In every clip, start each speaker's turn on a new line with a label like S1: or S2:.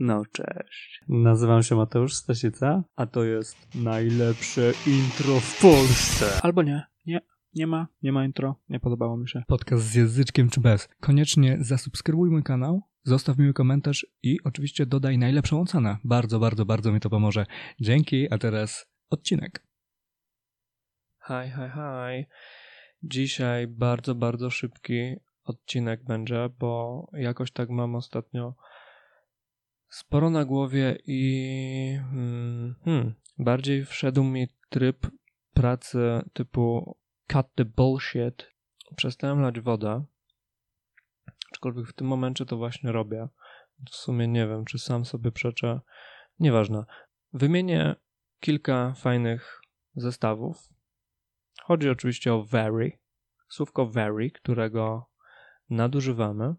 S1: No cześć. Nazywam się Mateusz Stasica, a to jest najlepsze intro w Polsce.
S2: Albo nie, nie, nie ma, nie ma intro, nie podobało mi się.
S3: Podcast z języczkiem czy bez. Koniecznie zasubskrybuj mój kanał, zostaw miły komentarz i oczywiście dodaj najlepszą ocenę. Bardzo, bardzo, bardzo mi to pomoże. Dzięki, a teraz odcinek.
S2: Hi, hi, hi. Dzisiaj bardzo, bardzo szybki odcinek będzie, bo jakoś tak mam ostatnio sporo na głowie i hmm, hmm, bardziej wszedł mi tryb pracy typu cut the bullshit. Przestałem lać wodę, aczkolwiek w tym momencie to właśnie robię. W sumie nie wiem, czy sam sobie przeczę. Nieważne. Wymienię kilka fajnych zestawów. Chodzi oczywiście o very. Słówko very, którego nadużywamy.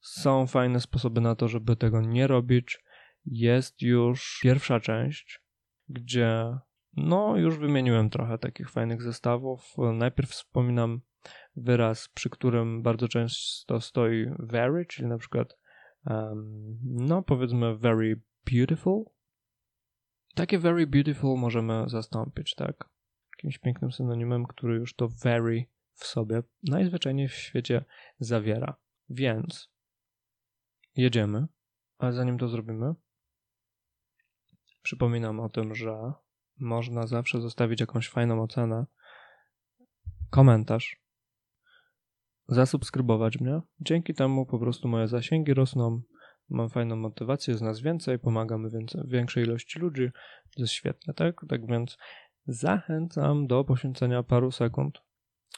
S2: Są fajne sposoby na to, żeby tego nie robić. Jest już pierwsza część, gdzie no już wymieniłem trochę takich fajnych zestawów. Najpierw wspominam wyraz, przy którym bardzo często stoi very, czyli na przykład um, no powiedzmy very beautiful. Takie very beautiful możemy zastąpić, tak? Jakimś pięknym synonimem, który już to very w sobie najzwyczajniej w świecie zawiera. Więc jedziemy, ale zanim to zrobimy, przypominam o tym, że można zawsze zostawić jakąś fajną ocenę, komentarz, zasubskrybować mnie. Dzięki temu po prostu moje zasięgi rosną, mam fajną motywację, jest nas więcej, pomagamy więcej, większej ilości ludzi. To jest świetne, tak? Tak więc zachęcam do poświęcenia paru sekund.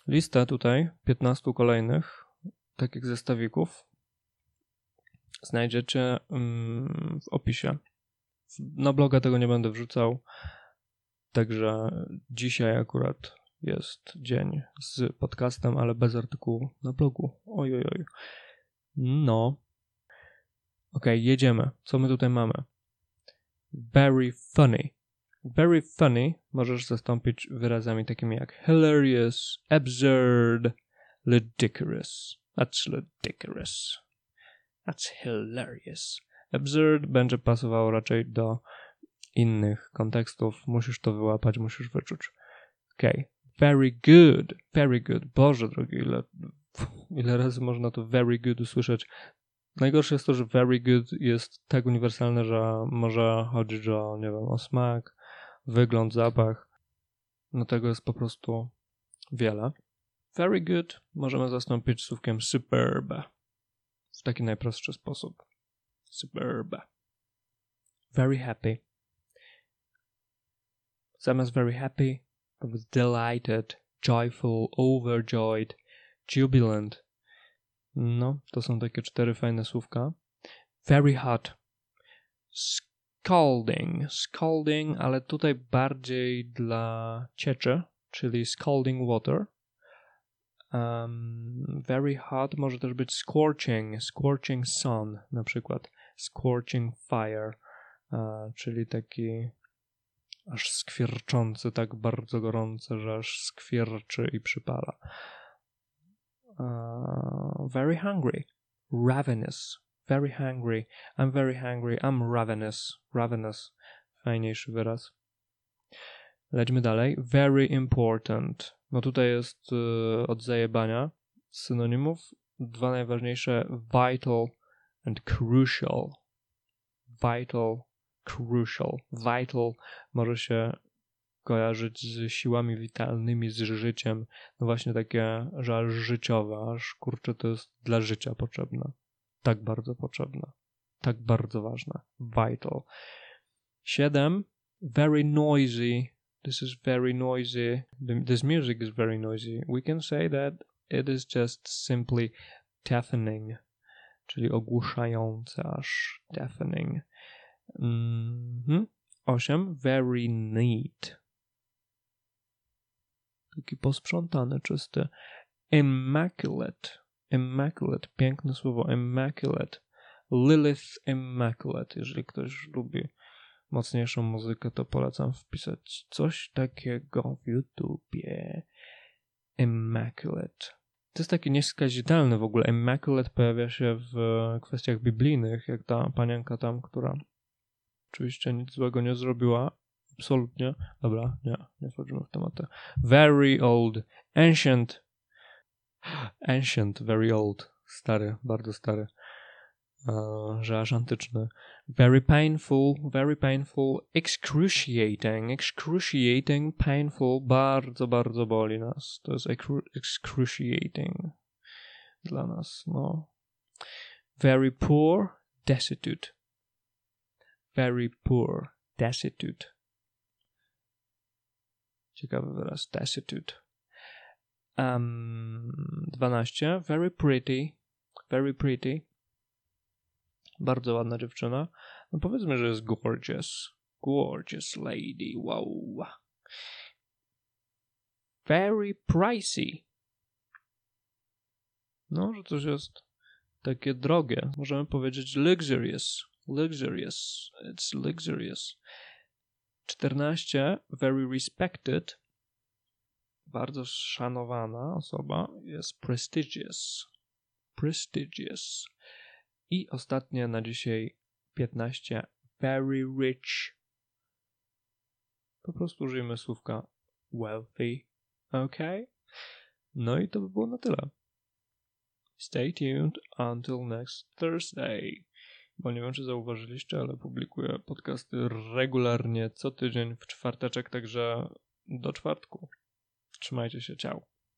S2: Listę tutaj 15 kolejnych takich zestawików znajdziecie mm, w opisie. Na bloga tego nie będę wrzucał, także dzisiaj akurat jest dzień z podcastem, ale bez artykułu na blogu. Oj, oj, oj. No. Ok, jedziemy. Co my tutaj mamy? Very funny. Very funny możesz zastąpić wyrazami takimi jak hilarious, absurd, ludicrous. That's ludicrous. That's hilarious. Absurd będzie pasowało raczej do innych kontekstów. Musisz to wyłapać, musisz wyczuć. Okay. Very good. Very good. Boże drogi, ile, ile razy można to very good usłyszeć. Najgorsze jest to, że very good jest tak uniwersalne, że może chodzić o, nie wiem, o smak, wygląd, zapach. No tego jest po prostu wiele. Very good możemy zastąpić słówkiem superb taki najprostszy sposób. Superb. Very happy. Zamiast very happy, powiedz delighted, joyful, overjoyed, jubilant. No, to są takie cztery fajne słówka. Very hot. Scalding. Scalding, ale tutaj bardziej dla cieczy, czyli scalding water. Um, very hot może też być scorching, scorching sun na przykład, scorching fire, uh, czyli taki aż skwierczący, tak bardzo gorący, że aż skwierczy i przypala. Uh, very hungry, ravenous, very hungry, I'm very hungry, I'm ravenous, ravenous, fajniejszy wyraz. Lećmy dalej. Very important. No tutaj jest y, od zajebania synonimów. Dwa najważniejsze vital and crucial. Vital, crucial. Vital może się kojarzyć z siłami witalnymi, z życiem. No właśnie takie, że aż życiowe, aż kurczę to jest dla życia potrzebne. Tak bardzo potrzebne. Tak bardzo ważne. Vital. Siedem. Very noisy this is very noisy. This music is very noisy. We can say that it is just simply deafening, czyli ogłuszające aż deafening. Mm-hmm. 8. Very neat. Taki posprzątany, czysty. Immaculate. Immaculate. Piękne słowo. Immaculate. Lilith Immaculate, jeżeli ktoś lubi mocniejszą muzykę, to polecam wpisać coś takiego w YouTubie. Immaculate. to jest taki nieskazitelny w ogóle. Immaculate pojawia się w kwestiach biblijnych, jak ta panienka tam, która oczywiście nic złego nie zrobiła. Absolutnie. Dobra, nie, nie wchodzimy w tematy. Very old, ancient, ancient, very old, stary, bardzo stary, że aż antyczny. Very painful, very painful, excruciating, excruciating, painful, bardzo, bardzo boli nas. To jest excruciating dla nas, no. Very poor, destitute. Very poor, destitute. Ciekawy wyraz, destitute. Um, 12. Very pretty, very pretty. Bardzo ładna dziewczyna. No powiedzmy, że jest gorgeous. Gorgeous lady, wow. Very pricey. No, że coś jest takie drogie. Możemy powiedzieć luxurious. Luxurious. It's luxurious. 14. Very respected. Bardzo szanowana osoba jest prestigious. Prestigious. I ostatnie na dzisiaj 15. Very rich. Po prostu użyjmy słówka wealthy. Ok? No i to by było na tyle. Stay tuned until next Thursday. Bo nie wiem, czy zauważyliście, ale publikuję podcasty regularnie co tydzień w czwarteczek, także do czwartku. Trzymajcie się, ciao.